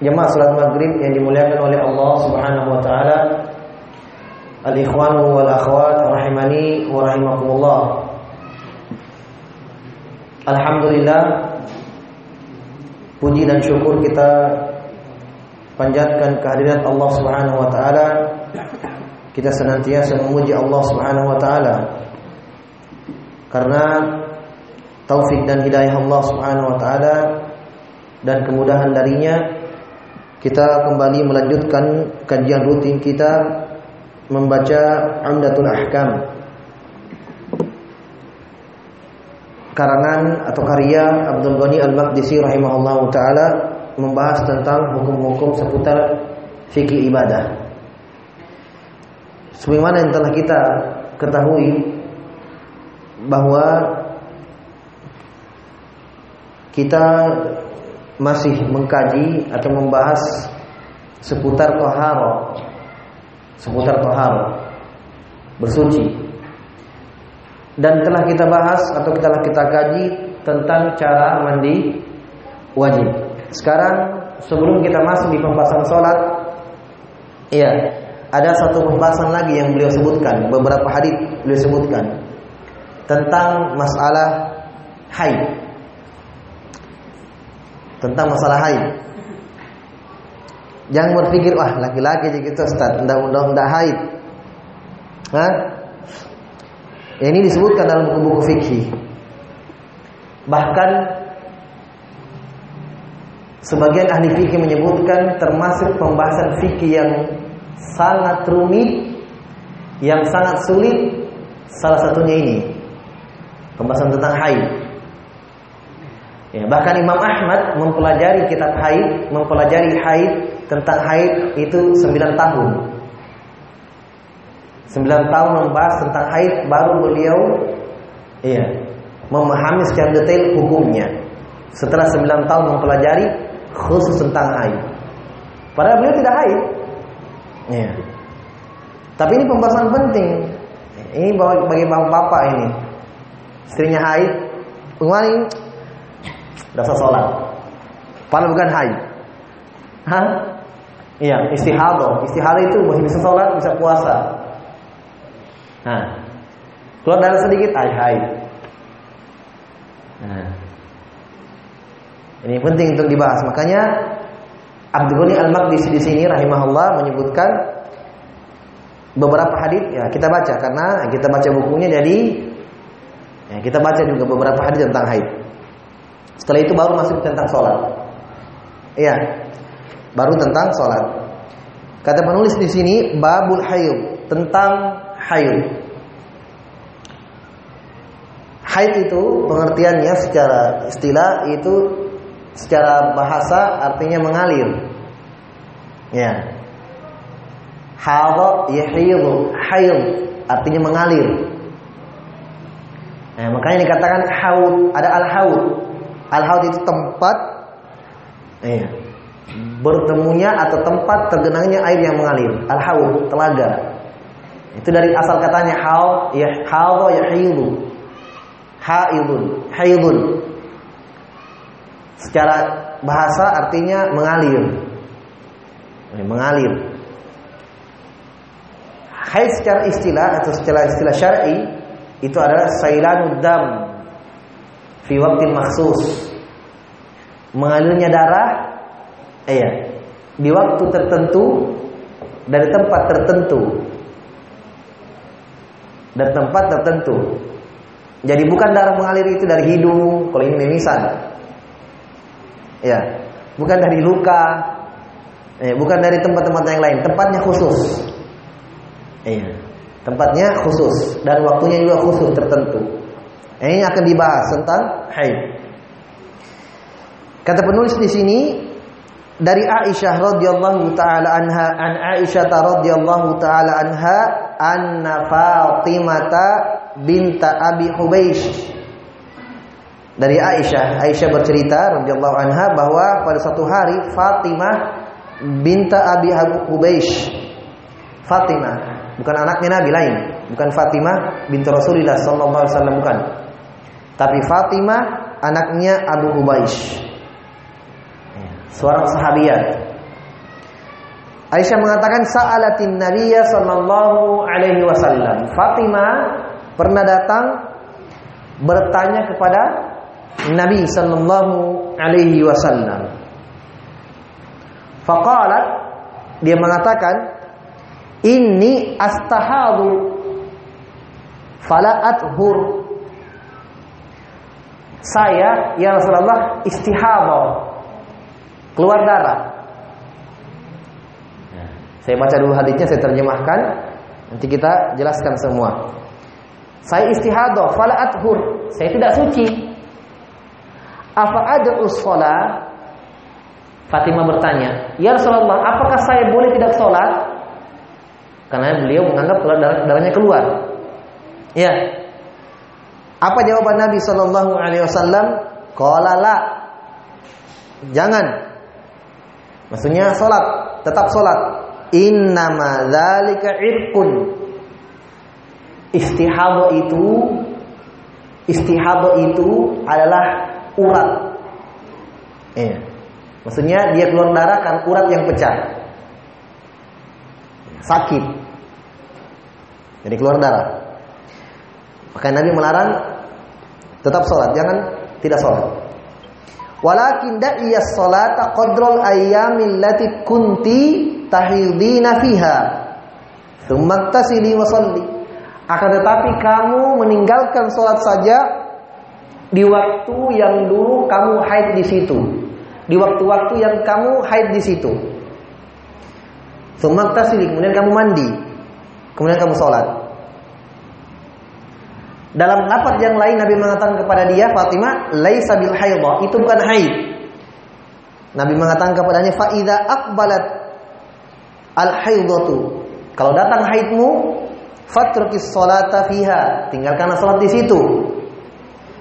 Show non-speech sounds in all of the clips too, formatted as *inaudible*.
Jemaah salat maghrib yang dimuliakan oleh Allah Subhanahu wa taala. Al-ikhwanu wal akhwat rahimani wa rahimakumullah. Alhamdulillah puji dan syukur kita panjatkan kehadirat Allah Subhanahu wa taala. Kita senantiasa memuji Allah Subhanahu wa taala. Karena taufik dan hidayah Allah Subhanahu wa taala dan kemudahan darinya kita kembali melanjutkan kajian rutin kita membaca Umdatul Ahkam karangan atau karya Abdul Ghani Al-Maqdisi rahimahullahu taala membahas tentang hukum-hukum seputar fikih ibadah. Sebagaimana yang telah kita ketahui bahwa kita masih mengkaji atau membahas seputar toharo. Seputar toharo. Bersuci. Dan telah kita bahas atau telah kita kaji tentang cara mandi wajib. Sekarang sebelum kita masuk di pembahasan sholat iya ada satu pembahasan lagi yang beliau sebutkan beberapa hadis beliau sebutkan tentang masalah haid tentang masalah haid. Jangan berpikir wah laki-laki jadi gitu Ustaz, undang-undang enggak haid. Hah? Ini disebutkan dalam buku-buku fikih. Bahkan sebagian ahli fikih menyebutkan termasuk pembahasan fikih yang sangat rumit, yang sangat sulit salah satunya ini. Pembahasan tentang haid. Ya, bahkan Imam Ahmad mempelajari kitab haid, mempelajari haid tentang haid itu 9 tahun. 9 tahun membahas tentang haid baru beliau iya, memahami secara detail hukumnya. Setelah 9 tahun mempelajari khusus tentang haid. Padahal beliau tidak haid. Iya. Tapi ini pembahasan penting. Ini bagi bapak-bapak ini. Istrinya haid, kemarin Udah sholat. Padahal bukan haid. Hah? Iya, istihadah. Istihadah itu masih bisa sholat, bisa puasa. Nah, keluar darah sedikit, ay haid. Nah, ini penting untuk dibahas. Makanya Abdul Ghani Al-Maqdisi di sini rahimahullah menyebutkan beberapa hadis ya kita baca karena kita baca bukunya jadi ya, kita baca juga beberapa hadis tentang haid. Setelah itu baru masuk tentang sholat. Iya, baru tentang sholat. Kata penulis di sini babul haid tentang haid. Haid itu pengertiannya secara istilah itu secara bahasa artinya mengalir. Ya. Hadha yahidu, haid artinya mengalir. Nah, makanya dikatakan haud, ada al-haud. Al-haud itu tempat iya, bertemunya atau tempat tergenangnya air yang mengalir. Al-haud, telaga. Itu dari asal katanya hal ya hal ya haidu. Haidun, haidun. Secara bahasa artinya mengalir. Mengalir. Haid secara istilah atau secara istilah syar'i itu adalah sailanud dam fi waktin maksus. Mengalirnya darah iya di waktu tertentu dari tempat tertentu dari tempat tertentu. Jadi bukan darah mengalir itu dari hidung, kalau ini mimisan. Ya, bukan dari luka, eh, bukan dari tempat-tempat yang lain. Tempatnya khusus. Iya, tempatnya khusus dan waktunya juga khusus tertentu. Ini akan dibahas tentang haid. Kata penulis di sini dari Aisyah radhiyallahu taala anha an Aisyah radhiyallahu taala anha anna Fatimata binta Abi Hubeish dari Aisyah Aisyah bercerita radhiyallahu anha bahwa pada suatu hari Fatimah binta Abi Hubeish Fatimah bukan anaknya Nabi lain bukan Fatimah binti Rasulullah sallallahu alaihi wasallam bukan tapi Fatimah anaknya Abu Hubeish seorang sahabiat Aisyah mengatakan sa'alatin Nabiya sallallahu alaihi wasallam. Fatimah pernah datang bertanya kepada Nabi sallallahu alaihi wasallam. Faqalat dia mengatakan inni astahadu fala athur saya ya Rasulullah istihadah keluar darah saya baca dulu hadisnya, saya terjemahkan. Nanti kita jelaskan semua. Saya istihadah, fala athur. Saya tidak suci. Apa ada usola? Fatimah bertanya, Ya Rasulullah, apakah saya boleh tidak sholat? Karena beliau menganggap kalau darah, darahnya keluar. Ya. Apa jawaban Nabi Shallallahu Alaihi Wasallam? Qala Jangan. Maksudnya sholat, tetap sholat. Innama dzalika irqun. Istihadah itu istihadah itu adalah urat. Eh. Maksudnya dia keluar darah kan urat yang pecah. Sakit. Jadi keluar darah. Maka Nabi melarang tetap sholat, jangan tidak sholat. Walakin da'iyas salata qadral ayyamil lati kunti tahidina fiha. Tsumma tasili wa salli. Akan tetapi kamu meninggalkan sholat saja di waktu yang dulu kamu haid di situ. Di waktu-waktu yang kamu haid di situ. Tsumma tasili, kemudian kamu mandi. Kemudian kamu sholat. Dalam lapat yang lain Nabi mengatakan kepada dia Fatimah, "Laisa bil haidha." Itu bukan haid. Nabi mengatakan kepadanya, "Fa idza aqbalat al haidatu." Kalau datang haidmu, fatrukis salata fiha. Tinggalkanlah salat di situ.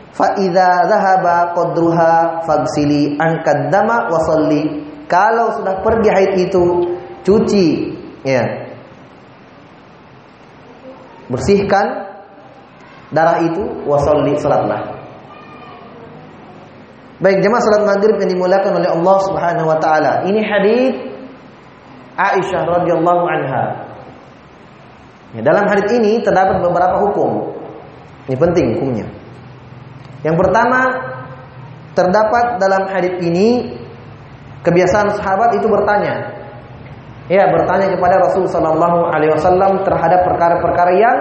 Fa idza dhahaba qadruha fagsili ankad dama wa salli. Kalau sudah pergi haid itu, cuci ya. Bersihkan darah itu wasolli salatlah. Baik jemaah salat maghrib yang dimuliakan oleh Allah Subhanahu wa taala. Ini hadis Aisyah radhiyallahu anha. Ya, dalam hadis ini terdapat beberapa hukum. Ini penting hukumnya. Yang pertama terdapat dalam hadis ini kebiasaan sahabat itu bertanya. Ya, bertanya kepada Rasul sallallahu alaihi wasallam terhadap perkara-perkara yang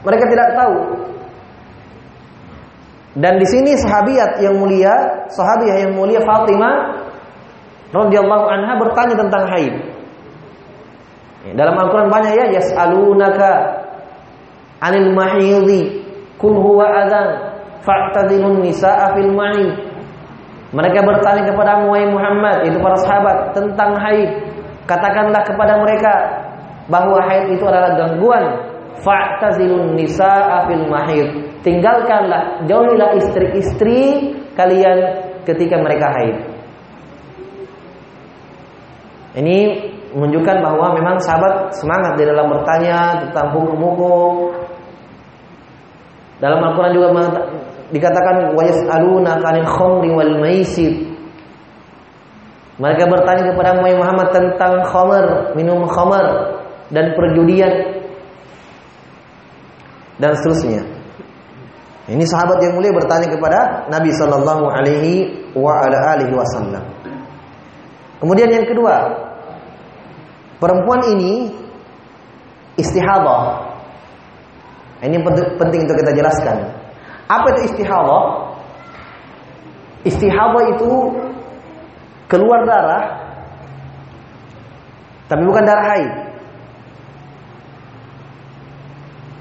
mereka tidak tahu. Dan di sini sahabiat yang mulia, sahabiah yang mulia Fatimah radhiyallahu anha bertanya tentang haid. Dalam Al-Qur'an banyak ya yas'alunaka 'anil mahidhi kul huwa adzan fa'tazilun nisaa fil mahid. Mereka bertanya kepada Muhammad itu para sahabat tentang haid. Katakanlah kepada mereka bahwa haid itu adalah gangguan fa'tazilun nisaa fil mahid. Tinggalkanlah, jauhilah istri-istri kalian ketika mereka haid. Ini menunjukkan bahwa memang sahabat semangat di dalam bertanya tentang hukum-hukum. Dalam Al-Quran juga dikatakan wa yas'aluna 'anil khamri wal maisir. Mereka bertanya kepada Muhammad tentang khamr, minum khamr dan perjudian dan seterusnya. Ini sahabat yang mulia bertanya kepada Nabi Shallallahu Alaihi Wasallam. Kemudian yang kedua, perempuan ini istihadah. Ini penting untuk kita jelaskan. Apa itu istihadah? Istihadah itu keluar darah, tapi bukan darah haid.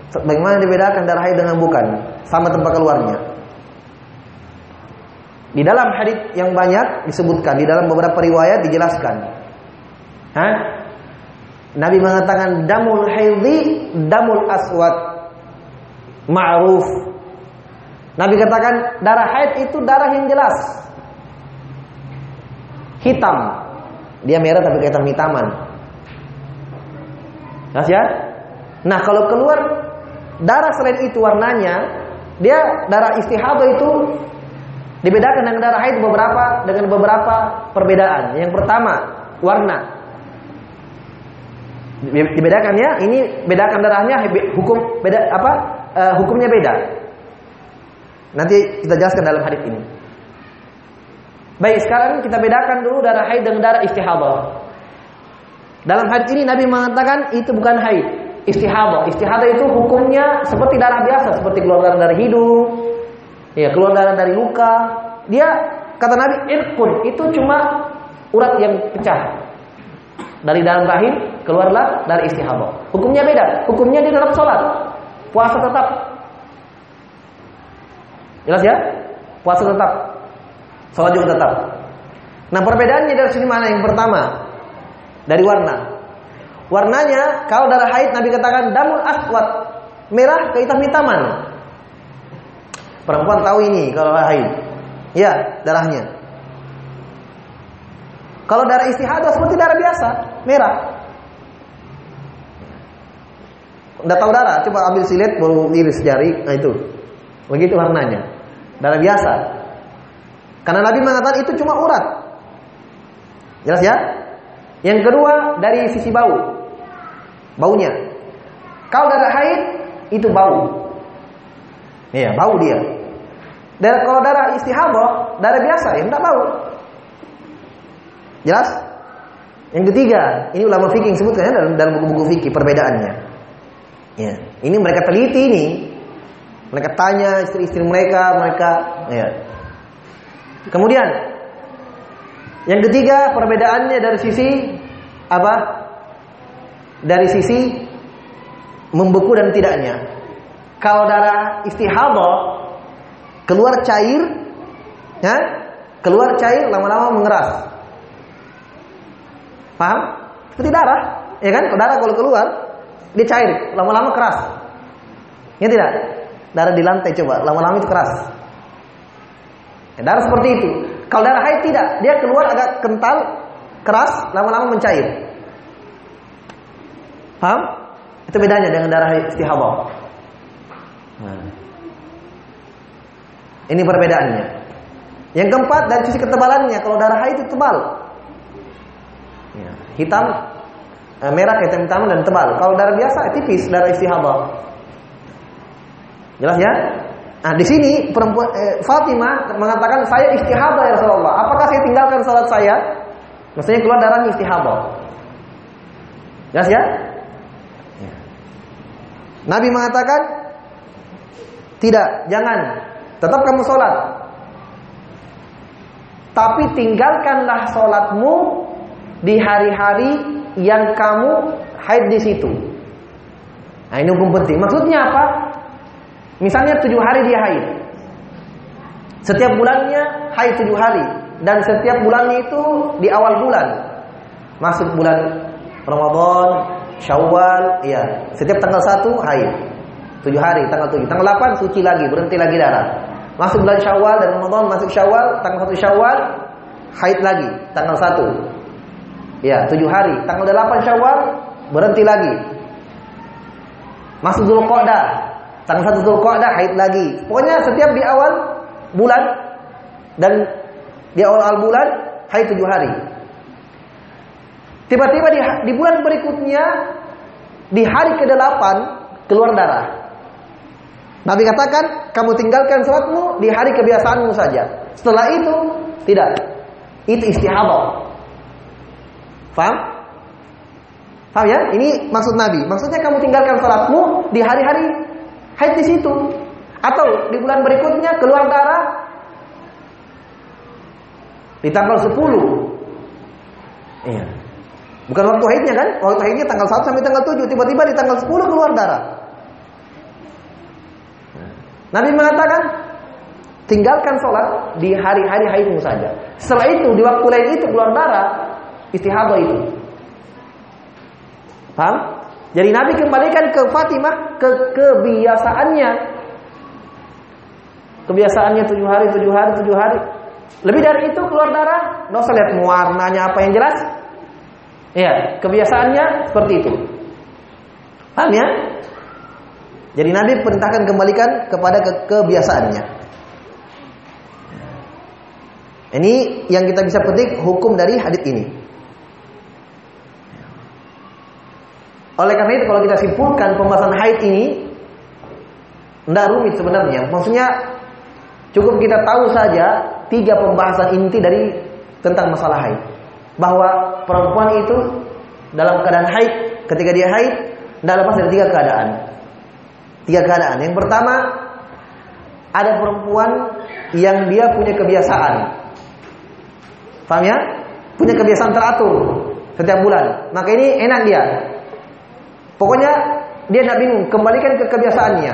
Bagaimana dibedakan darah haid dengan bukan? Sama tempat keluarnya. Di dalam hadis yang banyak disebutkan, di dalam beberapa riwayat dijelaskan. Hah? Nabi mengatakan damul haidhi damul aswad ma'ruf. Nabi katakan darah haid itu darah yang jelas. Hitam. Dia merah tapi hitam hitaman. Ya? Nah, kalau keluar Darah selain itu warnanya, dia darah istihadah itu dibedakan dengan darah haid beberapa dengan beberapa perbedaan. Yang pertama, warna. Dibedakan ya, ini bedakan darahnya hukum beda apa? Uh, hukumnya beda. Nanti kita jelaskan dalam hadis ini. Baik, sekarang kita bedakan dulu darah haid dengan darah istihadah. Dalam hadis ini Nabi mengatakan itu bukan haid, istihadah. Istihadah itu hukumnya seperti darah biasa, seperti keluar darah dari hidung, ya keluar darah dari luka. Dia kata Nabi irkun itu cuma urat yang pecah dari dalam rahim keluarlah dari istihadah. Hukumnya beda. Hukumnya di dalam sholat, puasa tetap. Jelas ya? Puasa tetap, sholat juga tetap. Nah perbedaannya dari sini mana? Yang pertama dari warna. Warnanya kalau darah haid Nabi katakan damul aswad, merah ke hitam-hitaman. Perempuan tahu ini kalau darah haid. Ya, darahnya. Kalau darah istihadah seperti darah biasa, merah. Udah tahu darah, coba ambil silet baru iris jari, nah itu. Begitu warnanya. Darah biasa. Karena Nabi mengatakan itu cuma urat. Jelas ya? Yang kedua dari sisi bau baunya. Kalau darah haid itu bau. Iya, bau dia. Dan kalau darah istihadah, darah biasa ya enggak bau. Jelas? Yang ketiga, ini ulama fikih sebutkan ya dalam dalam buku-buku fikih perbedaannya. Ya, ini mereka teliti ini. Mereka tanya istri-istri mereka, mereka ya. Kemudian yang ketiga perbedaannya dari sisi apa? Dari sisi membeku dan tidaknya. Kalau darah istihadah keluar cair, ya, keluar cair lama-lama mengeras. Paham? Seperti darah, ya kan? Darah kalau keluar dia cair, lama-lama keras. Ya tidak? Darah di lantai coba, lama-lama itu keras. Ya, darah seperti itu. Kalau darah haid tidak, dia keluar agak kental, keras, lama-lama mencair. Paham? Itu bedanya dengan darah istihadah. Nah. Ini perbedaannya. Yang keempat dari sisi ketebalannya, kalau darah haid itu tebal. Ya, hitam, eh, merah, hitam, hitam dan tebal. Kalau darah biasa tipis, darah istihadah. Jelas ya? Nah, di sini perempuan eh, Fatimah mengatakan saya istihadah ya Rasulullah. Apakah saya tinggalkan salat saya? Maksudnya keluar darah istihadah. Jelas ya? Nabi mengatakan tidak, jangan. Tetap kamu sholat. Tapi tinggalkanlah sholatmu di hari-hari yang kamu haid di situ. Nah ini hukum penting. Maksudnya apa? Misalnya tujuh hari dia haid. Setiap bulannya haid tujuh hari. Dan setiap bulannya itu di awal bulan. Masuk bulan Ramadan, Syawal, ya. Setiap tanggal 1 haid. 7 hari, tanggal 7. Tanggal 8 suci lagi, berhenti lagi darah. Masuk bulan Syawal dan Ramadan masuk Syawal, tanggal 1 Syawal haid lagi, tanggal 1. Ya, tujuh hari. Tanggal 8 Syawal berhenti lagi. Masuk Dzulqa'dah. Tanggal 1 Dzulqa'dah haid lagi. Pokoknya setiap di awal bulan dan di awal-awal bulan haid tujuh hari. Tiba-tiba di, di bulan berikutnya di hari ke-8 keluar darah. Nabi katakan, kamu tinggalkan sholatmu di hari kebiasaanmu saja. Setelah itu, tidak. Itu istihadah. Faham? Faham ya? Ini maksud Nabi. Maksudnya kamu tinggalkan sholatmu di hari-hari haid di situ. Atau di bulan berikutnya keluar darah di tanggal 10. Iya. Bukan waktu haidnya kan? Waktu haidnya tanggal 1 sampai tanggal 7. Tiba-tiba di tanggal 10 keluar darah. Nabi mengatakan, tinggalkan sholat di hari-hari haidmu saja. Setelah itu, di waktu lain itu keluar darah, istihadah itu. Paham? Jadi Nabi kembalikan ke Fatimah ke kebiasaannya. Kebiasaannya tujuh hari, tujuh hari, tujuh hari. Lebih dari itu keluar darah, nggak usah lihat warnanya apa yang jelas. Iya, kebiasaannya seperti itu. Paham ya? Jadi Nabi perintahkan kembalikan kepada ke kebiasaannya. Ini yang kita bisa petik hukum dari hadis ini. Oleh karena itu kalau kita simpulkan pembahasan haid ini tidak rumit sebenarnya. Maksudnya cukup kita tahu saja tiga pembahasan inti dari tentang masalah haid. Bahwa perempuan itu dalam keadaan haid, ketika dia haid, tidak lepas dari tiga keadaan. Tiga keadaan. Yang pertama, ada perempuan yang dia punya kebiasaan. Paham ya? Punya kebiasaan teratur setiap bulan. Maka ini enak dia. Pokoknya dia tidak bingung, kembalikan ke kebiasaannya.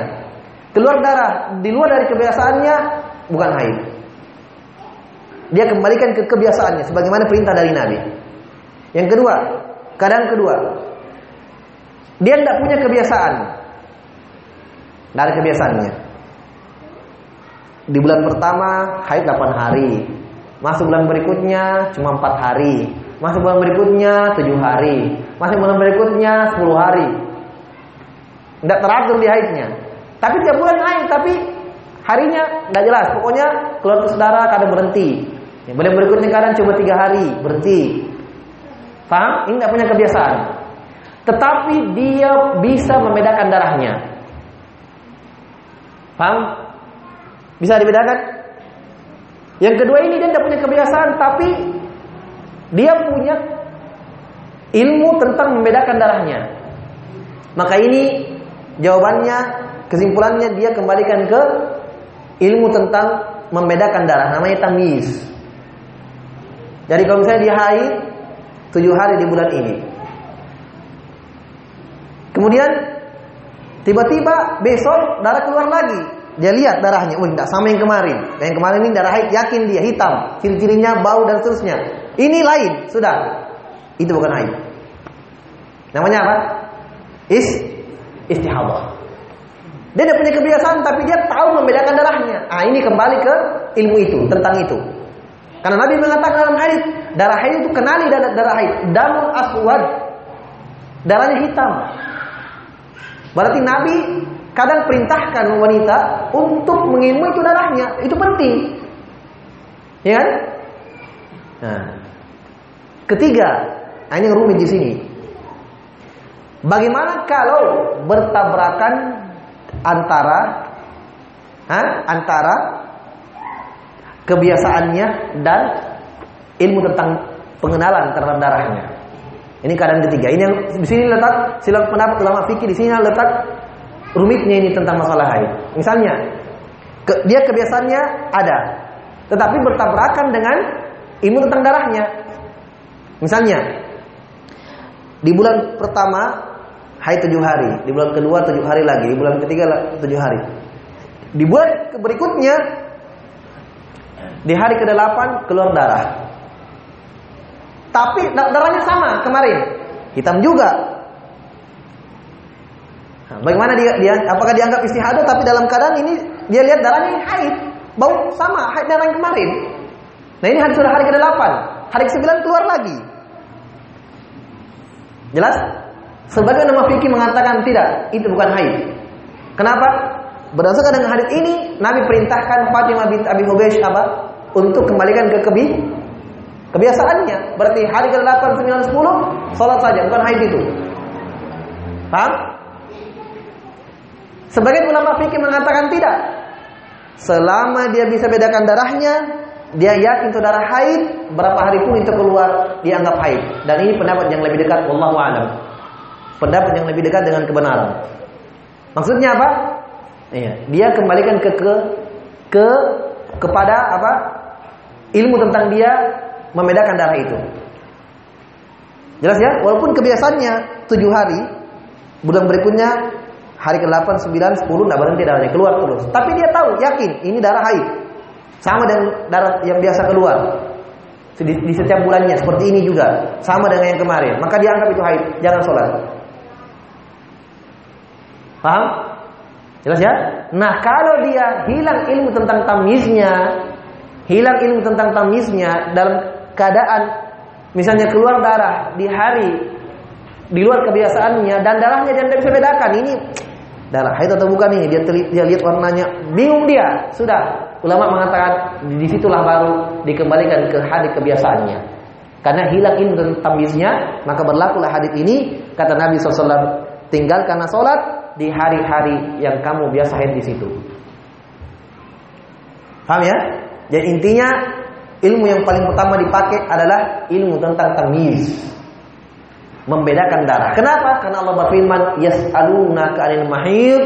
Keluar darah di luar dari kebiasaannya bukan haid. Dia kembalikan ke kebiasaannya sebagaimana perintah dari Nabi. Yang kedua, keadaan kedua. Dia tidak punya kebiasaan. Tidak ada kebiasaannya. Di bulan pertama haid 8 hari. Masuk bulan berikutnya cuma 4 hari. Masuk bulan berikutnya 7 hari. Masuk bulan berikutnya 10 hari. Tidak teratur di haidnya. Tapi tiap bulan haid, tapi harinya tidak jelas. Pokoknya keluar terus darah kadang berhenti. Yang bulan berikutnya kadang cuma 3 hari berhenti. Paham? Ini tidak punya kebiasaan. Tetapi dia bisa membedakan darahnya. Paham? Bisa dibedakan? Yang kedua ini dia tidak punya kebiasaan tapi dia punya ilmu tentang membedakan darahnya. Maka ini jawabannya, kesimpulannya dia kembalikan ke ilmu tentang membedakan darah namanya tamyiz. Jadi kalau misalnya dia haid tujuh hari di bulan ini. Kemudian tiba-tiba besok darah keluar lagi. Dia lihat darahnya, oh tidak sama yang kemarin. Yang kemarin ini darah haid, yakin dia hitam, ciri-cirinya bau dan seterusnya. Ini lain, sudah. Itu bukan haid. Namanya apa? Is istihadah. Dia tidak punya kebiasaan tapi dia tahu membedakan darahnya. Ah ini kembali ke ilmu itu tentang itu. Karena Nabi mengatakan dalam hadis, darah haid itu kenali darah, darah haid, damul aswad. Darahnya hitam. Berarti Nabi kadang perintahkan wanita untuk mengilmui itu darahnya. Itu penting. Ya kan? Nah. Ketiga, nah ini rumit di sini. Bagaimana kalau bertabrakan antara ha, antara kebiasaannya dan ilmu tentang pengenalan terhadap darahnya. Ini keadaan ketiga. Ini yang di sini letak silang pendapat ulama fikih di sini letak rumitnya ini tentang masalah haid. Misalnya, ke, dia kebiasaannya ada, tetapi bertabrakan dengan ilmu tentang darahnya. Misalnya, di bulan pertama haid tujuh hari, di bulan kedua tujuh hari lagi, di bulan ketiga tujuh hari. Di bulan berikutnya, di hari ke-8 keluar darah. Tapi darahnya sama kemarin, hitam juga. Nah, bagaimana dia, dia apakah dianggap istihadah tapi dalam keadaan ini dia lihat darahnya haid, bau sama haid darah yang kemarin. Nah ini sudah hari ke-8, hari ke-9 keluar lagi. Jelas? Sebagian nama fikih mengatakan tidak, itu bukan haid. Kenapa? Berdasarkan dengan hadis ini, Nabi perintahkan Fatimah binti Abi Hubaysh apa? Untuk kembalikan ke kebi kebiasaannya. Berarti hari ke-8, 9, 10 salat saja, bukan haid itu. Paham? Sebagian ulama fikih mengatakan tidak. Selama dia bisa bedakan darahnya, dia yakin itu darah haid, berapa hari pun itu keluar dianggap haid. Dan ini pendapat yang lebih dekat wallahu alam. Pendapat yang lebih dekat dengan kebenaran. Maksudnya apa? Iya, dia kembalikan ke ke ke kepada apa? Ilmu tentang dia membedakan darah itu. Jelas ya? Walaupun kebiasaannya tujuh hari, bulan berikutnya hari ke-8, 9, 10 tidak berhenti darahnya keluar terus. Tapi dia tahu, yakin ini darah haid. Sama dengan darah yang biasa keluar. Di, di setiap bulannya seperti ini juga, sama dengan yang kemarin. Maka dia anggap itu haid, jangan sholat. Paham? Jelas ya? Nah, kalau dia hilang ilmu tentang tamiznya, hilang ilmu tentang tamiznya dalam keadaan misalnya keluar darah di hari di luar kebiasaannya dan darahnya dia tidak bisa bedakan ini darah haid atau bukan ini dia telit, dia lihat warnanya bingung dia sudah ulama mengatakan di situlah baru dikembalikan ke hadis kebiasaannya karena hilang ilmu tentang tamiznya maka berlakulah hadis ini kata Nabi SAW tinggalkanlah sholat di hari-hari yang kamu biasa di situ paham ya jadi intinya ilmu yang paling pertama dipakai adalah ilmu tentang tamiz membedakan darah. Kenapa? Karena Allah berfirman, "Yas'alunaka 'anil mahid,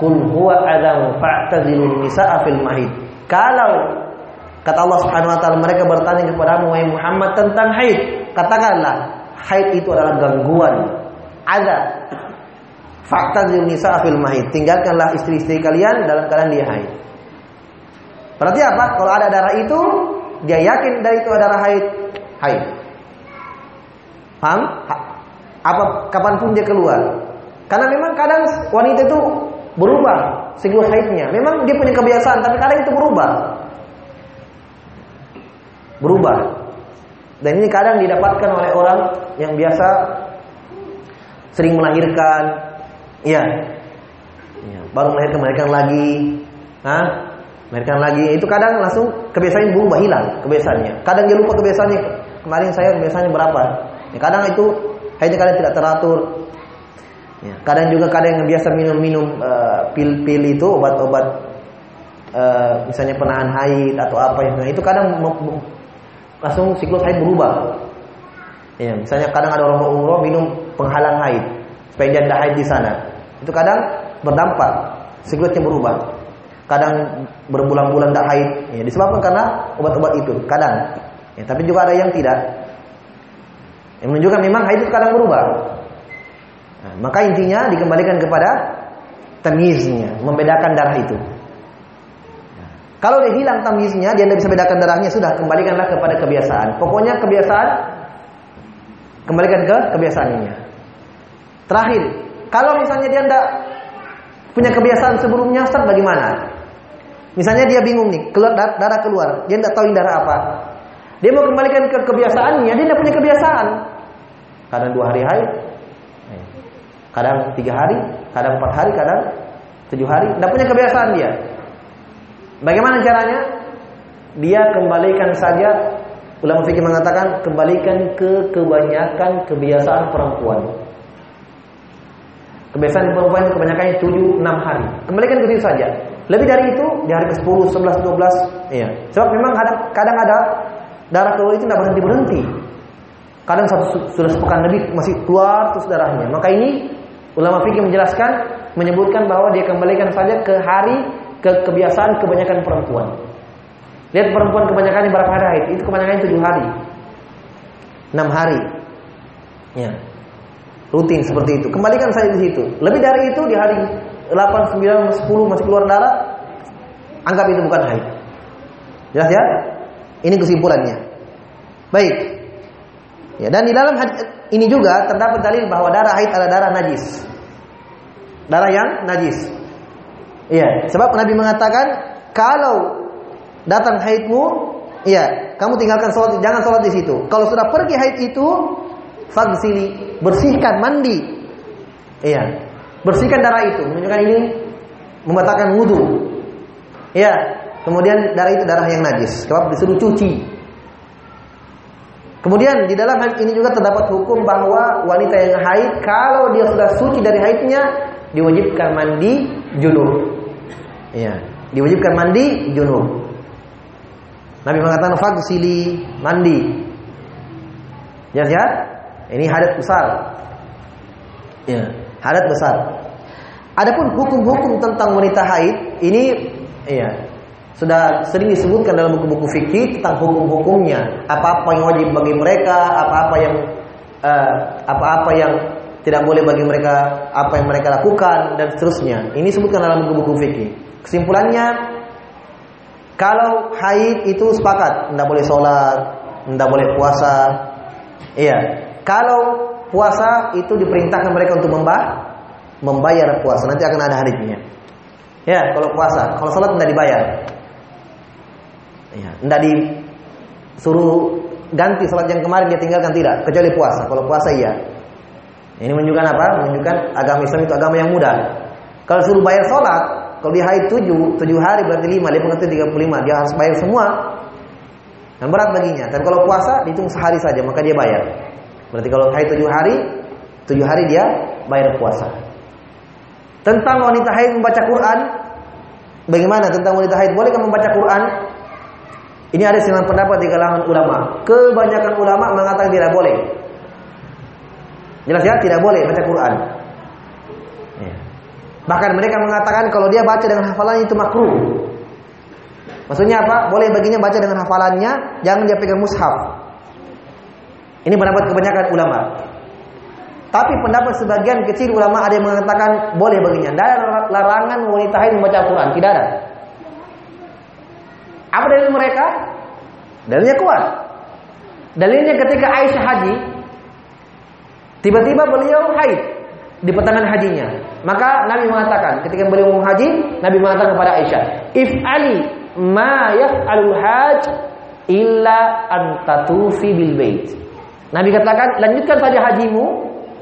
qul huwa adam fa'tazilun nisaa fil mahid." Kalau kata Allah Subhanahu wa taala mereka bertanya kepadamu wahai Muhammad tentang haid, katakanlah haid itu adalah gangguan ada fa'tazilun nisaa fil mahid. Tinggalkanlah istri-istri kalian dalam keadaan dia haid. Berarti apa? Kalau ada darah itu, dia yakin dari itu ada darah haid, haid. Paham? apa kapan pun dia keluar. Karena memang kadang wanita itu berubah siklus haidnya. Memang dia punya kebiasaan, tapi kadang itu berubah. Berubah. Dan ini kadang didapatkan oleh orang yang biasa sering melahirkan, iya, ya, baru melahirkan melahirkan lagi, Hah? melahirkan lagi. Itu kadang langsung kebiasaan berubah hilang kebiasaannya. Kadang dia lupa kebiasaannya. Kemarin saya kebiasaannya berapa? Ya, kadang itu Haidnya kadang tidak teratur. Ya, kadang juga kadang yang biasa minum-minum uh, pil-pil itu obat-obat uh, misalnya penahan haid atau apa yang itu kadang langsung siklus haid berubah. Ya, misalnya kadang ada orang umroh minum penghalang haid supaya dia tidak haid di sana. Itu kadang berdampak siklusnya berubah. Kadang berbulan-bulan tidak haid, ya, disebabkan karena obat-obat itu. Kadang, ya, tapi juga ada yang tidak. Yang menunjukkan memang haid itu kadang berubah. Nah, maka intinya dikembalikan kepada tamiznya, membedakan darah itu. Nah, kalau dia hilang tamiznya, dia tidak bisa bedakan darahnya, sudah kembalikanlah kepada kebiasaan. Pokoknya kebiasaan kembalikan ke kebiasaannya. Terakhir, kalau misalnya dia tidak punya kebiasaan sebelumnya, Ustaz bagaimana? Misalnya dia bingung nih, keluar darah keluar, dia tidak tahu ini darah apa. Dia mau kembalikan ke kebiasaannya, dia tidak punya kebiasaan. Kadang dua hari haid, kadang tiga hari, kadang empat hari, kadang tujuh hari. Tidak punya kebiasaan dia. Bagaimana caranya? Dia kembalikan saja. Ulama fikih mengatakan kembalikan ke kebanyakan kebiasaan perempuan. Kebiasaan perempuan itu kebanyakannya tujuh enam hari. Kembalikan ke situ saja. Lebih dari itu di hari ke-10, 11, 12, iya. Sebab memang kadang, kadang ada darah keluar itu tidak berhenti berhenti. Kadang satu sudah sepekan lebih masih keluar terus darahnya. Maka ini ulama fikih menjelaskan menyebutkan bahwa dia kembalikan saja ke hari ke kebiasaan kebanyakan perempuan. Lihat perempuan kebanyakan berapa hari? Itu kebanyakan tujuh hari, enam hari. Ya, rutin seperti itu. Kembalikan saja di situ. Lebih dari itu di hari 8, 9, 10 masih keluar darah, anggap itu bukan haid. Jelas ya? Ini kesimpulannya. Baik. Ya, dan di dalam ini juga terdapat dalil bahwa darah haid adalah darah najis. Darah yang najis. Iya, sebab Nabi mengatakan kalau datang haidmu, iya, kamu tinggalkan sholat, jangan sholat di situ. Kalau sudah pergi haid itu, fagsili, bersihkan mandi. Iya. Bersihkan darah itu, menunjukkan ini membatalkan wudhu. Iya. Kemudian darah itu darah yang najis, sebab disuruh cuci. Kemudian di dalam ini juga terdapat hukum bahwa wanita yang haid kalau dia sudah suci dari haidnya diwajibkan mandi junub. Iya, diwajibkan mandi junub. Nabi mengatakan fagsili mandi. Ya, ya. Ini hadat besar. Ya, hadat besar. Adapun hukum-hukum tentang wanita haid ini ya sudah sering disebutkan dalam buku-buku fikih tentang hukum-hukumnya, apa-apa yang wajib bagi mereka, apa-apa yang uh, apa-apa yang tidak boleh bagi mereka, apa yang mereka lakukan dan seterusnya. Ini disebutkan dalam buku-buku fikih. Kesimpulannya kalau haid itu sepakat, tidak boleh sholat, tidak boleh puasa. Iya. Kalau puasa itu diperintahkan mereka untuk membah, membayar puasa. Nanti akan ada hadisnya. Ya, kalau puasa, kalau sholat tidak dibayar. Ya, tidak disuruh ganti sholat yang kemarin dia tinggalkan tidak, kecuali puasa. Kalau puasa iya. Ini menunjukkan apa? Menunjukkan agama Islam itu agama yang mudah. Kalau suruh bayar sholat, kalau dia haid 7, 7 hari berarti 5, dia pengerti 35. Dia harus bayar semua. Dan berat baginya. Dan kalau puasa dihitung sehari saja, maka dia bayar. Berarti kalau haid 7 hari, 7 hari dia bayar puasa. Tentang wanita haid membaca Quran, bagaimana tentang wanita haid? Bolehkah membaca Quran? Ini ada sembilan pendapat di kalangan ulama. Kebanyakan ulama mengatakan tidak boleh. Jelas ya, tidak boleh baca Quran. Bahkan mereka mengatakan kalau dia baca dengan hafalannya itu makruh. Maksudnya apa? Boleh baginya baca dengan hafalannya, jangan dia pegang mushaf. Ini pendapat kebanyakan ulama. Tapi pendapat sebagian kecil ulama ada yang mengatakan boleh baginya. Tidak ada larangan wanita haid membaca Al-Quran. Tidak ada. Apa dalil mereka? Dalilnya kuat. Dalilnya ketika Aisyah haji, tiba-tiba beliau haid di pertengahan hajinya. Maka Nabi mengatakan ketika beliau mau haji, Nabi mengatakan kepada Aisyah, "If ali ma yaf'alul haj illa an tatufi bil bait." Nabi katakan, lanjutkan saja hajimu,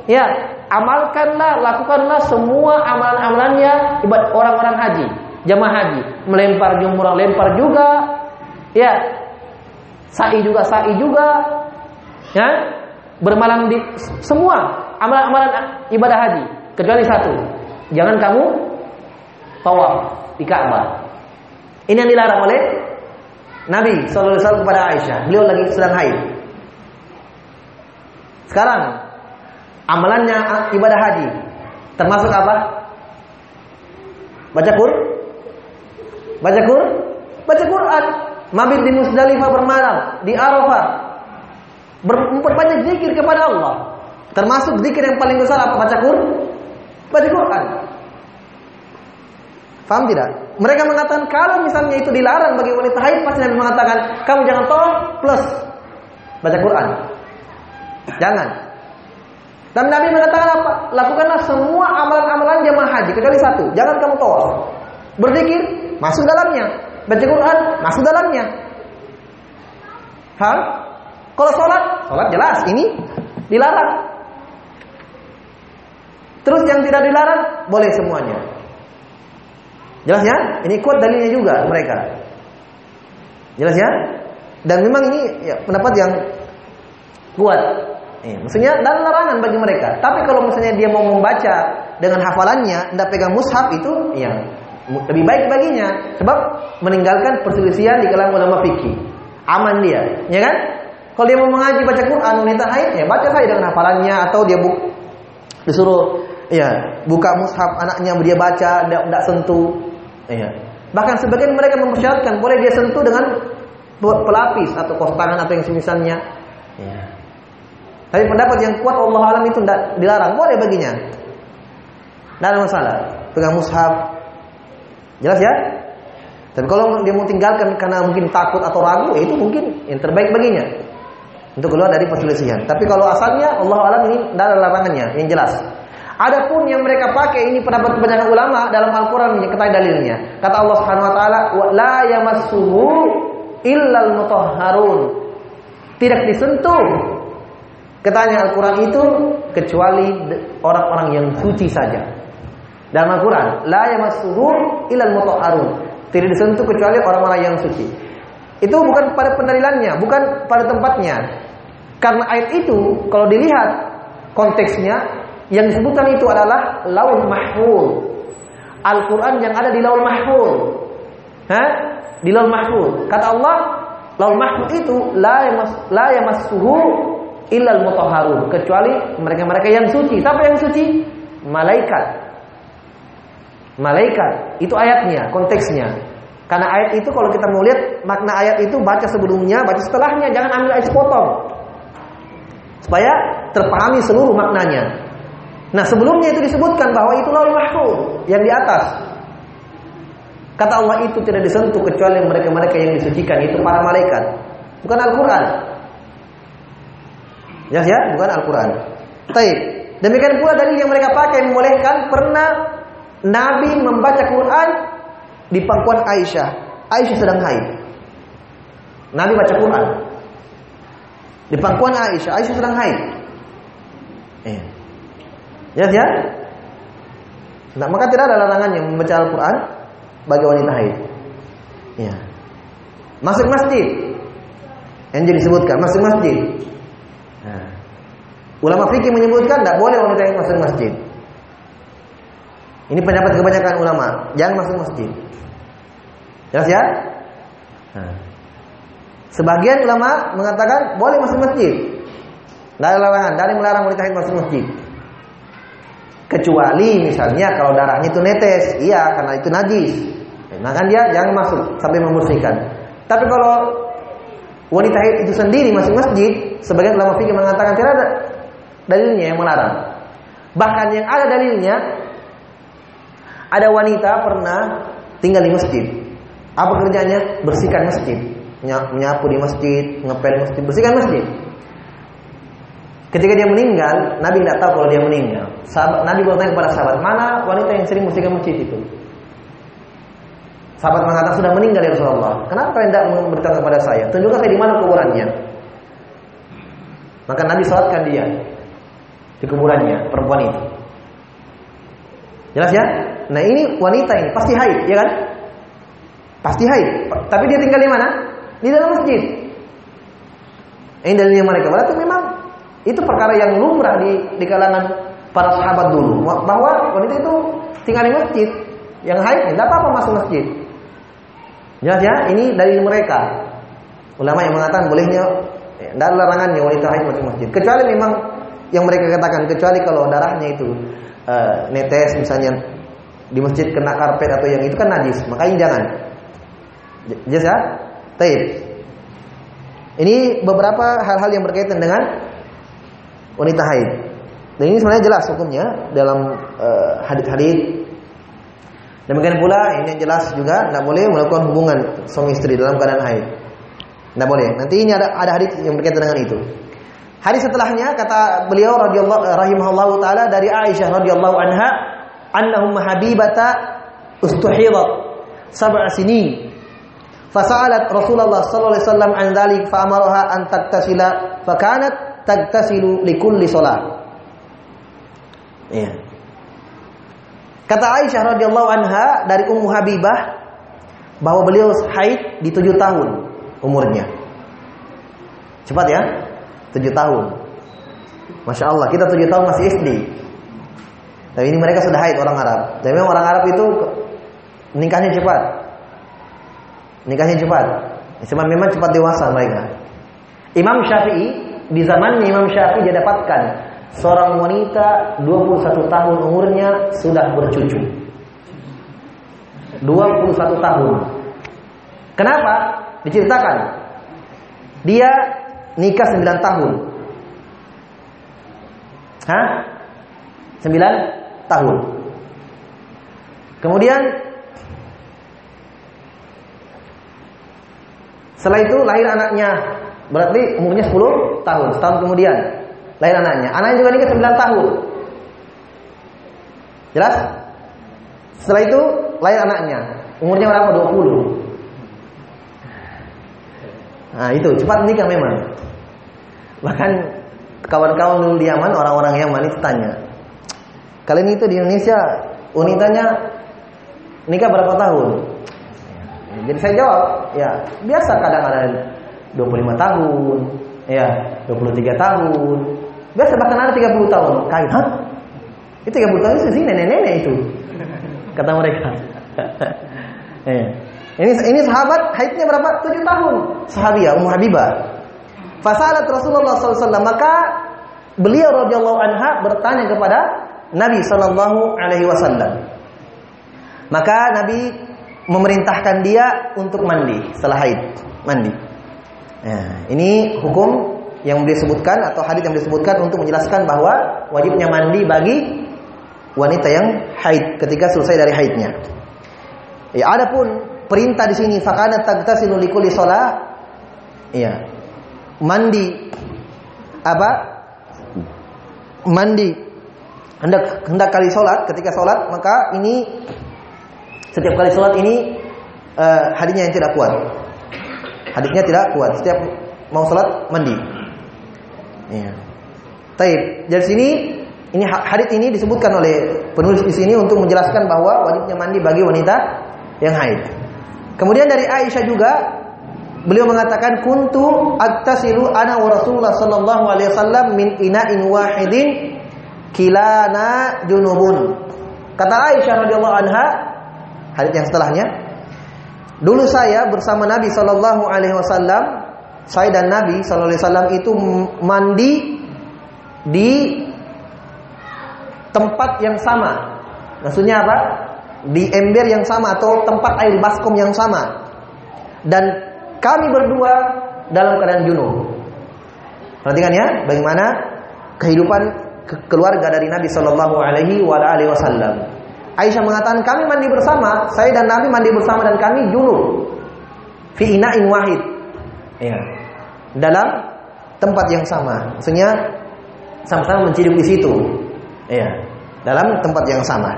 ya, amalkanlah, lakukanlah semua amalan-amalannya ibadat orang-orang haji, jamaah haji, melempar jumrah, lempar juga, ya, sa'i juga, sa'i juga, ya, bermalam di semua amalan-amalan ibadah haji kecuali satu. Jangan kamu tawaf di Ka'bah. Ini yang dilarang oleh Nabi sallallahu alaihi wasallam kepada Aisyah. Beliau lagi sedang haid. Sekarang amalannya ibadah haji termasuk apa? Baca Qur'an. Baca Qur'an. Baca Quran. Mabit di Musdalifah bermalam, di Arafah. Memperbanyak zikir kepada Allah. Termasuk zikir yang paling besar apa? Baca Quran. Baca Quran. Faham tidak? Mereka mengatakan kalau misalnya itu dilarang bagi wanita haid, pasti Nabi mengatakan kamu jangan tolong plus baca Quran. Jangan. Dan Nabi mengatakan apa? Lakukanlah semua amalan-amalan jamaah haji kecuali satu. Jangan kamu tolong. Berzikir masuk dalamnya. Baca Quran masuk dalamnya. Hah? Kalau sholat, sholat jelas ini dilarang. Terus yang tidak dilarang boleh semuanya. Jelas ya? Ini kuat dalilnya juga mereka. Jelas ya? Dan memang ini ya, pendapat yang kuat. Eh, maksudnya dan larangan bagi mereka. Tapi kalau misalnya dia mau membaca dengan hafalannya, tidak pegang mushaf itu, ya lebih baik baginya. Sebab meninggalkan perselisihan di kalangan ulama fikih. Aman dia, ya kan? Kalau dia mau mengaji baca Quran wanita haid, ya baca saja dengan hafalannya atau dia bu disuruh ya buka mushaf anaknya dia baca tidak sentuh ya bahkan sebagian mereka mempersyaratkan boleh dia sentuh dengan pelapis atau kos tangan atau yang semisalnya ya. Tapi pendapat yang kuat Allah alam itu tidak dilarang. Boleh baginya. Tidak ada masalah. Pegang mushaf. Jelas ya? Tapi kalau dia mau tinggalkan karena mungkin takut atau ragu ya itu mungkin yang terbaik baginya. Untuk keluar dari perselisihan. Tapi kalau asalnya Allah alam ini tidak ada larangannya yang jelas. Adapun yang mereka pakai ini pendapat kebanyakan ulama dalam Al-Qur'an ketahui dalilnya. Kata Allah Subhanahu wa taala, "Wa la yamassuhu illal mutahharun." Tidak disentuh Katanya Al-Quran itu kecuali orang-orang yang suci saja. Dalam Al-Quran, la yamassuhu ilal mutahharun. Tidak disentuh kecuali orang-orang yang suci. Itu bukan pada pendalilannya, bukan pada tempatnya. Karena ayat itu kalau dilihat konteksnya yang disebutkan itu adalah laul mahfuz. Al-Quran yang ada di laul mahfuz. Hah? Di laul mahfuz. Kata Allah, laul mahfuz itu la yamas yamassuhu illal mutahharun, kecuali mereka-mereka yang suci. Siapa yang suci? Malaikat. Malaikat. Itu ayatnya, konteksnya. Karena ayat itu kalau kita mau lihat makna ayat itu baca sebelumnya, baca setelahnya, jangan ambil ayat sepotong. Supaya terpahami seluruh maknanya. Nah, sebelumnya itu disebutkan bahwa itu laul mahfuz yang di atas. Kata Allah itu tidak disentuh kecuali mereka-mereka yang disucikan itu para malaikat, bukan Al-Qur'an. Ya, ya, bukan Al-Qur'an. Baik. Demikian pula dalil yang mereka pakai membolehkan pernah Nabi membaca Quran di pangkuan Aisyah. Aisyah sedang haid. Nabi baca Quran. Di pangkuan Aisyah, Aisyah sedang haid. Eh. Ya, ya. Nah, maka tidak ada larangan yang membaca Al-Quran bagi wanita haid. Ya. Masuk masjid. Yang jadi disebutkan masuk masjid. Nah. Ulama fikih menyebutkan tidak boleh wanita yang masuk masjid. Ini pendapat kebanyakan ulama, jangan masuk masjid. Jelas ya? Nah. Sebagian ulama mengatakan boleh masuk masjid. Ada larangan, dari melarang wanita haid masuk masjid. Kecuali misalnya kalau darahnya itu netes, iya karena itu najis. Kan dia jangan masuk sampai membersihkan. Tapi kalau wanita haid itu sendiri masuk masjid, sebagian ulama fikih mengatakan tidak ada dalilnya yang melarang. Bahkan yang ada dalilnya ada wanita pernah tinggal di masjid. Apa kerjanya? Bersihkan masjid. Menyapu di masjid, ngepel masjid, bersihkan masjid. Ketika dia meninggal, Nabi tidak tahu kalau dia meninggal. Sahabat, Nabi bertanya kepada sahabat, mana wanita yang sering bersihkan masjid itu? Sahabat mengatakan sudah meninggal ya Rasulullah. Kenapa tidak memberitahu kepada saya? Tunjukkan saya di mana kuburannya. Maka Nabi sholatkan dia di kuburannya perempuan itu. Jelas ya? Nah ini wanita ini pasti haid, ya kan? Pasti haid. Tapi dia tinggal di mana? Di dalam masjid. Ini dalilnya mereka. Berarti memang itu perkara yang lumrah di, di kalangan para sahabat dulu. Bahwa wanita itu tinggal di masjid. Yang haid tidak apa-apa masuk masjid. Jelas ya? Ini dari mereka. Ulama yang mengatakan bolehnya tidak ada larangannya wanita haid masuk masjid. Kecuali memang yang mereka katakan kecuali kalau darahnya itu uh, netes misalnya di masjid kena karpet atau yang itu kan najis, makanya jangan. Jelas ya? Taib. Ini beberapa hal-hal yang berkaitan dengan wanita haid. Dan ini sebenarnya jelas hukumnya dalam hadis-hadis. Demikian pula ini yang jelas juga tidak boleh melakukan hubungan suami istri dalam keadaan haid. Tidak boleh. Nanti ini ada ada hadis yang berkaitan dengan itu. Hadis setelahnya kata beliau radhiyallahu rahimahullahu taala dari Aisyah radhiyallahu anha, "Annahum habibata ustuhidat sab'a sinin." Fasa'alat Rasulullah sallallahu alaihi wasallam an dzalik fa amaraha an taktasila fa kanat tagtasilu likulli shalah. Iya. Kata Aisyah radhiyallahu anha dari Ummu Habibah bahwa beliau haid di tujuh tahun umurnya. Cepat ya, tujuh tahun. Masya Allah, kita tujuh tahun masih SD. Tapi ini mereka sudah haid orang Arab. Dan memang orang Arab itu nikahnya cepat. Nikahnya cepat. Cuma memang cepat dewasa mereka. Imam Syafi'i di zamannya Imam Syafi'i dia dapatkan seorang wanita 21 tahun umurnya sudah bercucu. 21 tahun. Kenapa? Diceritakan. Dia nikah 9 tahun. Hah? 9 tahun. Kemudian setelah itu lahir anaknya. Berarti umurnya 10 tahun. Setahun kemudian lahir anaknya. Anaknya juga nikah 9 tahun. Jelas? Setelah itu lahir anaknya. Umurnya berapa? 20. Nah, itu cepat nikah memang. Bahkan kawan-kawan dulu di Yaman, orang-orang Yaman itu tanya, kalian itu di Indonesia, unitanya nikah berapa tahun? Jadi saya jawab, ya biasa kadang ada 25 tahun, ya 23 tahun, biasa bahkan ada 30 tahun. Kaget, hah? Itu 30 tahun itu sih nenek-nenek itu, kata mereka. *laughs* ya. Ini ini sahabat haidnya berapa? 7 tahun. Sahabiah Ummu Habibah. Fasalat Rasulullah SAW maka beliau radhiyallahu anha bertanya kepada Nabi sallallahu alaihi wasallam. Maka Nabi memerintahkan dia untuk mandi setelah haid, mandi. Nah, ini hukum yang disebutkan atau hadis yang disebutkan untuk menjelaskan bahwa wajibnya mandi bagi wanita yang haid ketika selesai dari haidnya. Ya, adapun perintah di sini fakana tagtasilu likulli shalah. Iya. Mandi apa? Mandi hendak hendak kali sholat ketika sholat maka ini setiap kali sholat ini uh, hadisnya yang tidak kuat hadisnya tidak kuat setiap mau sholat mandi ya. Taib dari sini ini hadis ini disebutkan oleh penulis di sini untuk menjelaskan bahwa wajibnya mandi bagi wanita yang haid. Kemudian dari Aisyah juga beliau mengatakan kuntu attasilu ana wa Rasulullah sallallahu alaihi wasallam min ina'in wahidin kilana junubun. Kata Aisyah radhiyallahu anha hadis yang setelahnya dulu saya bersama Nabi sallallahu alaihi wasallam saya dan Nabi sallallahu alaihi wasallam itu mandi di tempat yang sama. Maksudnya apa? Di ember yang sama atau tempat air baskom yang sama. Dan kami berdua dalam keadaan junub. Perhatikan ya, bagaimana kehidupan keluarga dari Nabi Shallallahu Alaihi Wasallam. Aisyah mengatakan kami mandi bersama, saya dan Nabi mandi bersama dan kami junub. Fi ina'in wahid. Ya. Dalam tempat yang sama. Maksudnya sama-sama menciduk di situ. Ya. Dalam tempat yang sama.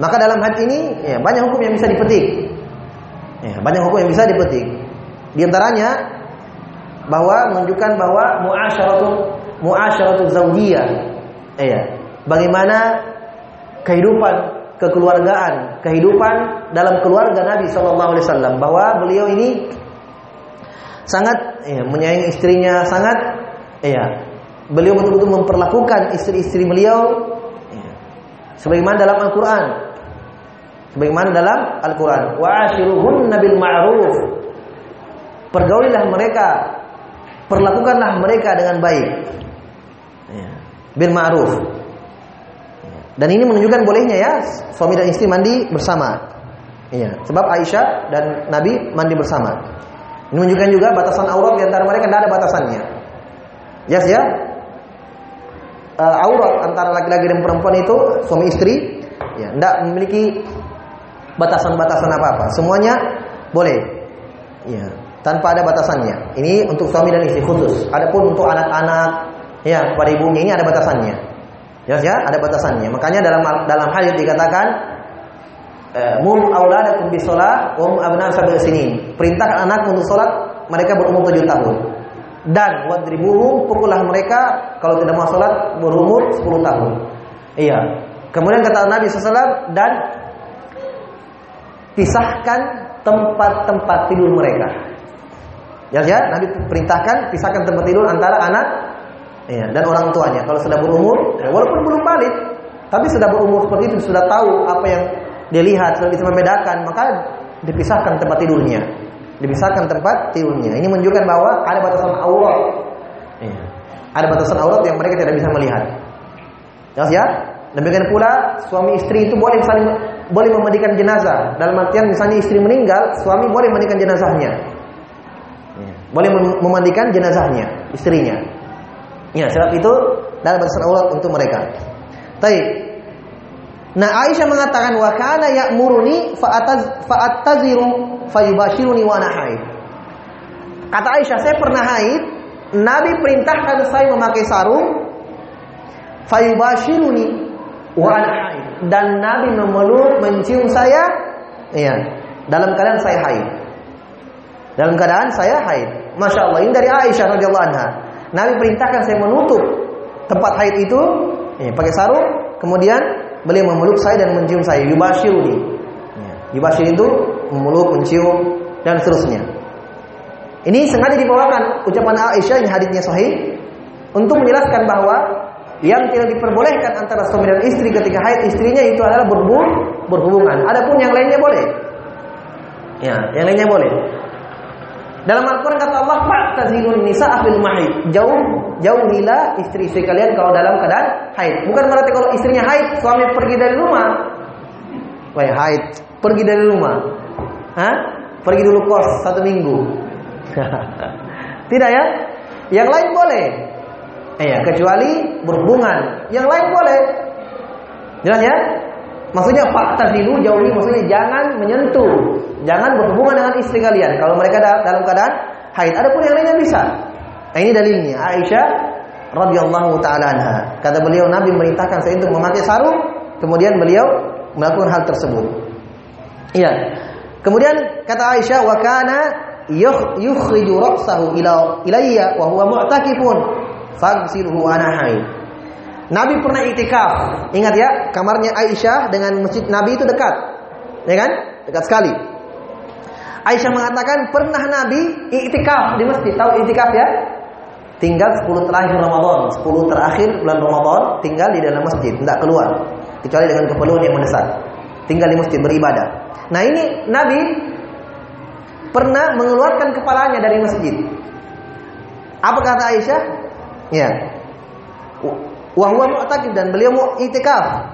Maka dalam hati ini ya, banyak hukum yang bisa dipetik. Ya, banyak hukum yang bisa dipetik. Di antaranya bahwa menunjukkan bahwa muasyaratu muasyaratu zaujiyah. Ya. Bagaimana kehidupan kekeluargaan, kehidupan dalam keluarga Nabi wasallam bahwa beliau ini sangat ya, menyayangi istrinya, sangat ya, beliau betul-betul memperlakukan istri-istri beliau ya, sebagaimana dalam Al-Qur'an. Sebagaimana dalam Al-Qur'an, wa ashiruhunna bil ma'ruf. Pergaulilah mereka, perlakukanlah mereka dengan baik. Ya, bil ma'ruf. Dan ini menunjukkan bolehnya ya suami dan istri mandi bersama. Iya, sebab Aisyah dan Nabi mandi bersama. Menunjukkan juga batasan aurat di antara mereka tidak ada batasannya. Yes ya. Uh, aurat antara laki-laki dan perempuan itu suami istri ya tidak memiliki batasan-batasan apa-apa. Semuanya boleh. Ya, tanpa ada batasannya. Ini untuk suami dan istri khusus. Adapun untuk anak-anak ya pada ibunya ini ada batasannya. Jelas ya, ada batasannya. Makanya dalam dalam hadis dikatakan mum auladakum bis shalah wa hum abna sab'i sinin. Perintahkan anak untuk salat mereka berumur 7 tahun. Dan wadribuhum pukullah mereka kalau tidak mau salat berumur 10 tahun. Iya. Kemudian kata Nabi SAW dan pisahkan tempat-tempat tidur mereka. Ya, ya, Nabi perintahkan pisahkan tempat tidur antara anak ya, dan orang tuanya. Kalau sudah berumur, ya, walaupun belum balik, tapi sudah berumur seperti itu, sudah tahu apa yang dilihat, sudah bisa membedakan, maka dipisahkan tempat tidurnya. Dipisahkan tempat tidurnya. Ini menunjukkan bahwa ada batasan aurat. Ya. Ada batasan aurat yang mereka tidak bisa melihat. Jelas ya? Demikian pula suami istri itu boleh saling boleh memandikan jenazah. Dalam artian misalnya istri meninggal, suami boleh memandikan jenazahnya. Boleh memandikan jenazahnya, istrinya. Ya, sebab itu dalam batasan aurat untuk mereka. Baik. Nah, Aisyah mengatakan wa kana ya'muruni fa'ataz fa'attaziru fayubashiruni wa ana haid. Kata Aisyah, saya pernah haid, Nabi perintahkan saya memakai sarung fayubashiruni wa ana haid dan Nabi memeluk mencium saya iya dalam keadaan saya haid. Dalam keadaan saya haid. Masya Allah ini dari Aisyah radhiyallahu anha. Nabi perintahkan saya menutup tempat haid itu ya, pakai sarung, kemudian beliau memeluk saya dan mencium saya. Yubashiruni. Ya, yubashir itu memeluk, mencium dan seterusnya. Ini sengaja dibawakan ucapan Aisyah yang hadisnya sahih untuk menjelaskan bahwa yang tidak diperbolehkan antara suami dan istri ketika haid istrinya itu adalah berhubungan. Adapun yang lainnya boleh. Ya, yang lainnya boleh. Dalam Al-Quran kata Allah, "Fa'tazilun nisa fil mahid." Jauh jauhilah istri-istri kalian kalau dalam keadaan haid. Bukan berarti kalau istrinya haid, suami pergi dari rumah. Wah, haid, pergi dari rumah. Hah? Pergi dulu kos satu minggu. *laughs* Tidak ya? Yang lain boleh. Eh ya, kecuali berhubungan. Yang lain boleh. Jelas ya? Maksudnya fakta dulu jauhi maksudnya jangan menyentuh, jangan berhubungan dengan istri kalian kalau mereka dalam keadaan haid. Adapun yang lainnya bisa. Nah, ini dalilnya Aisyah radhiyallahu taala anha. Kata beliau Nabi merintahkan saya untuk memakai sarung, kemudian beliau melakukan hal tersebut. Iya. Kemudian kata Aisyah wa kana yukhriju ra'sahu ila ilayya wa huwa mu'takifun fagsilhu ana haid. Nabi pernah itikaf. Ingat ya, kamarnya Aisyah dengan masjid Nabi itu dekat. Ya kan? Dekat sekali. Aisyah mengatakan pernah Nabi itikaf di masjid. Tahu itikaf ya? Tinggal 10 terakhir Ramadan, 10 terakhir bulan Ramadan tinggal di dalam masjid, tidak keluar kecuali dengan keperluan yang mendesak. Tinggal di masjid beribadah. Nah, ini Nabi pernah mengeluarkan kepalanya dari masjid. Apa kata Aisyah? Ya Wahwa mu'takif dan beliau mau itikaf.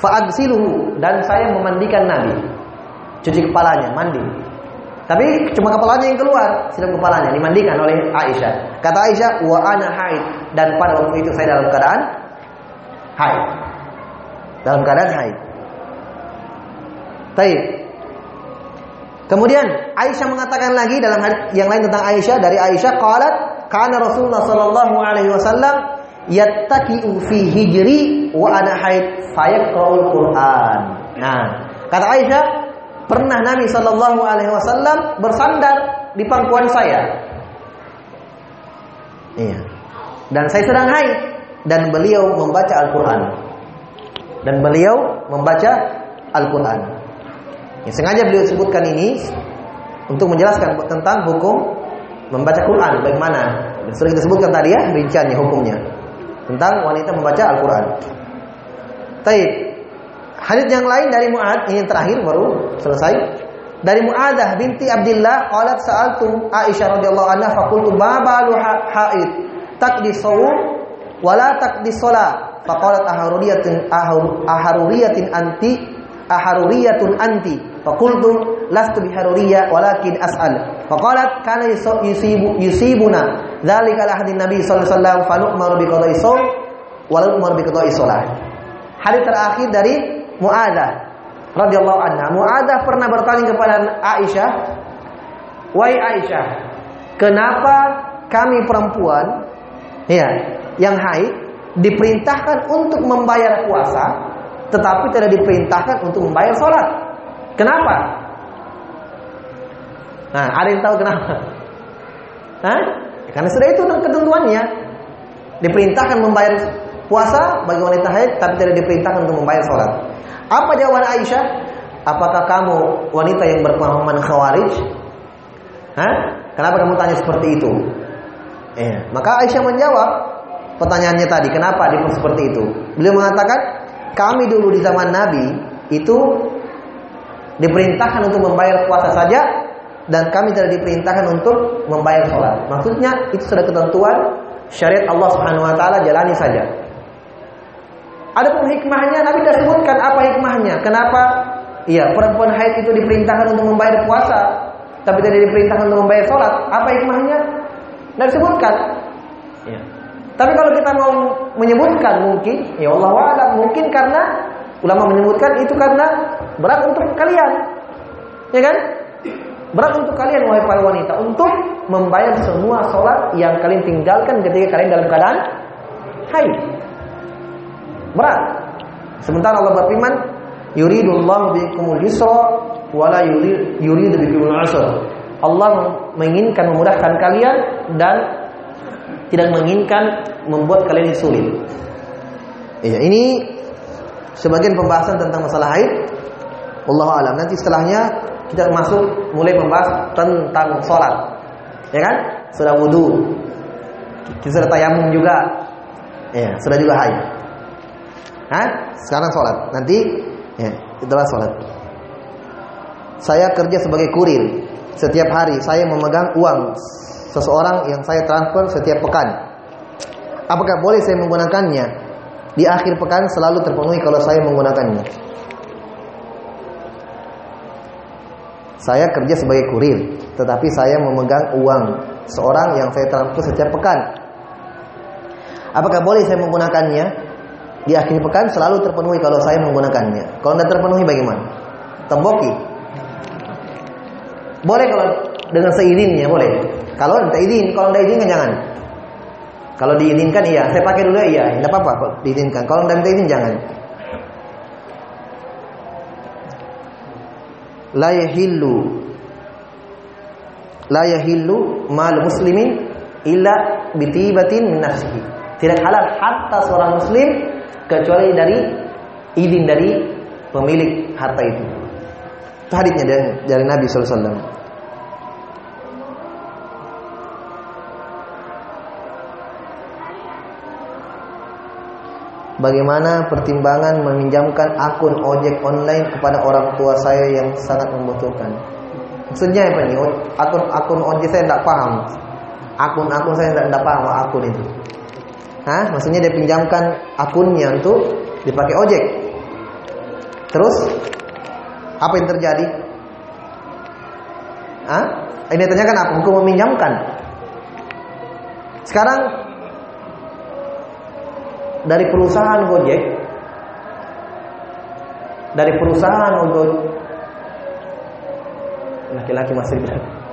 Fa'agsiluhu dan saya memandikan Nabi. Cuci kepalanya, mandi. Tapi cuma kepalanya yang keluar, silam kepalanya dimandikan oleh Aisyah. Kata Aisyah, "Wa ana haid." Dan pada waktu itu saya dalam keadaan haid. Dalam keadaan haid. Baik. Kemudian Aisyah mengatakan lagi dalam yang lain tentang Aisyah dari Aisyah qalat kana Rasulullah sallallahu alaihi wasallam yattaki'u fi hijri wa ana haid fayaqra'ul Qur'an. Nah, kata Aisyah, pernah Nabi sallallahu alaihi wasallam bersandar di pangkuan saya. Iya. Dan saya sedang haid dan beliau membaca Al-Qur'an. Dan beliau membaca Al-Qur'an. Ya, sengaja beliau sebutkan ini untuk menjelaskan tentang hukum membaca Quran bagaimana. Sudah kita sebutkan tadi ya rinciannya hukumnya tentang wanita membaca Al-Quran. Taib. Hadis yang lain dari Muad ini yang terakhir baru selesai. Dari Muadah binti Abdullah qalat sa'altu Aisyah radhiyallahu anha faqultu ma balu haid taqdi shawm wala taqdi shalah faqalat aharuriyatin aharuriyatin anti aharuriyatun anti faqultu lastu biharuriyya walakin as'al faqalat kana yusibu yusibuna Dzalika hadis Nabi sallallahu alaihi wasallam fa nu'maru bi qada'i shaum wa la nu'maru bi qada'i shalah. Hadis terakhir dari Muadzah radhiyallahu anha. Muadzah pernah bertanya kepada Aisyah, "Wahai Aisyah, kenapa kami perempuan ya yang haid diperintahkan untuk membayar puasa tetapi tidak diperintahkan untuk membayar sholat. Kenapa? Nah, ada yang tahu kenapa? Hah? Karena sudah itu ketentuannya. Diperintahkan membayar puasa bagi wanita haid tapi tidak diperintahkan untuk membayar sholat. Apa jawaban Aisyah? Apakah kamu wanita yang berpemahaman khawarij? Hah? Kenapa kamu tanya seperti itu? Eh, maka Aisyah menjawab pertanyaannya tadi, kenapa dia seperti itu? Beliau mengatakan, kami dulu di zaman Nabi itu diperintahkan untuk membayar puasa saja dan kami tidak diperintahkan untuk membayar sholat. Maksudnya itu sudah ketentuan syariat Allah Subhanahu Wa Taala jalani saja. Adapun hikmahnya Nabi tidak sebutkan apa hikmahnya. Kenapa? Iya perempuan haid itu diperintahkan untuk membayar puasa, tapi tidak diperintahkan untuk membayar sholat. Apa hikmahnya? Tidak disebutkan. Ya. Tapi kalau kita mau menyebutkan mungkin, ya Allah alam mungkin karena ulama menyebutkan itu karena berat untuk kalian, ya kan? Berat untuk kalian wahai para wanita untuk membayar semua sholat yang kalian tinggalkan ketika kalian dalam keadaan haid. Berat. Sementara Allah berfirman, "Yuridullahu bikumul yusra wa la yuridu bikumul usra." Allah menginginkan memudahkan kalian dan tidak menginginkan membuat kalian sulit. Iya, ini sebagian pembahasan tentang masalah haid. Allah alam. Nanti setelahnya kita masuk mulai membahas tentang sholat. Ya kan? Sudah wudhu. Kita sudah tayamum juga. Ya, sudah juga haid. Hah? Sekarang sholat. Nanti ya, itulah sholat. Saya kerja sebagai kurir. Setiap hari saya memegang uang seseorang yang saya transfer setiap pekan. Apakah boleh saya menggunakannya? Di akhir pekan selalu terpenuhi kalau saya menggunakannya. Saya kerja sebagai kurir, tetapi saya memegang uang seorang yang saya transfer setiap pekan. Apakah boleh saya menggunakannya? Di akhir pekan selalu terpenuhi kalau saya menggunakannya. Kalau tidak terpenuhi bagaimana? Temboki. Boleh kalau dengan seizinnya boleh. Kalau tidak izin, kalau tidak izin jangan. Kalau diizinkan iya, saya pakai dulu iya, tidak apa-apa diizinkan. Kalau tidak izin jangan. La yahillu la yahillu mal muslimin illa bitibatin min nafsihi. Tidak halal hatta seorang muslim kecuali dari izin dari pemilik harta itu. Itu hadisnya dari, dari Nabi sallallahu alaihi. Bagaimana pertimbangan meminjamkan akun ojek online kepada orang tua saya yang sangat membutuhkan? Maksudnya apa ini? Akun-akun ojek saya tidak paham. Akun-akun saya tidak paham akun itu. Hah? Maksudnya dia pinjamkan akunnya untuk dipakai ojek. Terus apa yang terjadi? Hah? Ini tanyakan apa? Hukum meminjamkan. Sekarang dari perusahaan Gojek. Dari perusahaan Gojek. Laki-laki masih bilang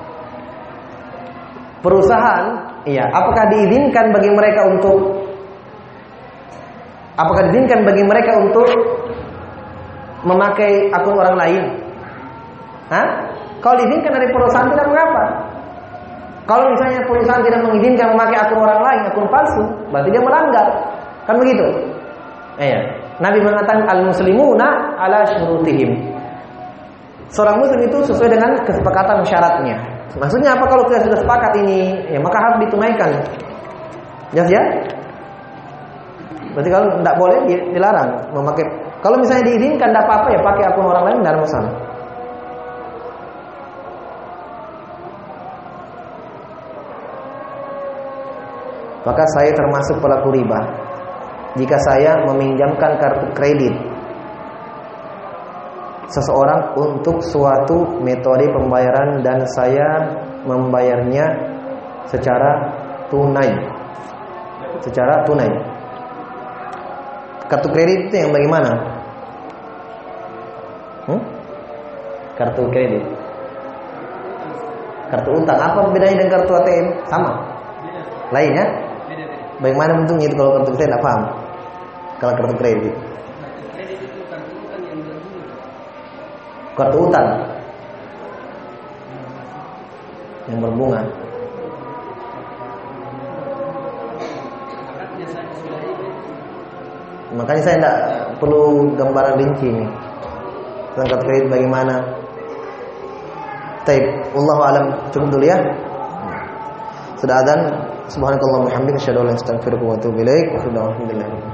perusahaan iya apakah diizinkan bagi mereka untuk apakah diizinkan bagi mereka untuk memakai akun orang lain? Hah? kalau diizinkan dari perusahaan tidak mengapa. Kalau misalnya perusahaan tidak mengizinkan memakai akun orang lain akun palsu berarti dia melanggar Kan begitu? Eh, ya. Nabi mengatakan al-muslimuna ala syurutihim. Seorang muslim itu sesuai dengan kesepakatan syaratnya. Maksudnya apa kalau kita sudah sepakat ini, ya maka harus ditunaikan. Jelas ya? Berarti kalau tidak boleh dilarang memakai. Kalau misalnya diizinkan tidak apa-apa ya pakai akun orang lain tidak masalah. Maka saya termasuk pelaku riba jika saya meminjamkan kartu kredit seseorang untuk suatu metode pembayaran dan saya membayarnya secara tunai. Secara tunai. Kartu kredit itu yang bagaimana? Hmm? kartu kredit. Kartu utang. Apa bedanya dengan kartu ATM sama. Lain ya? Bagaimana bentuknya itu kalau kartu kredit tidak paham kalau kartu kredit. Kartu utang yang berbunga. Makanya saya tidak perlu gambaran rinci ini tentang kartu kredit bagaimana. Taib, Allah alam cukup dulu ya. Sudah adzan. Subhanakallah wa bihamdika asyhadu an la ilaha illa anta astaghfiruka wa atubu ilaik. Alhamdulillah.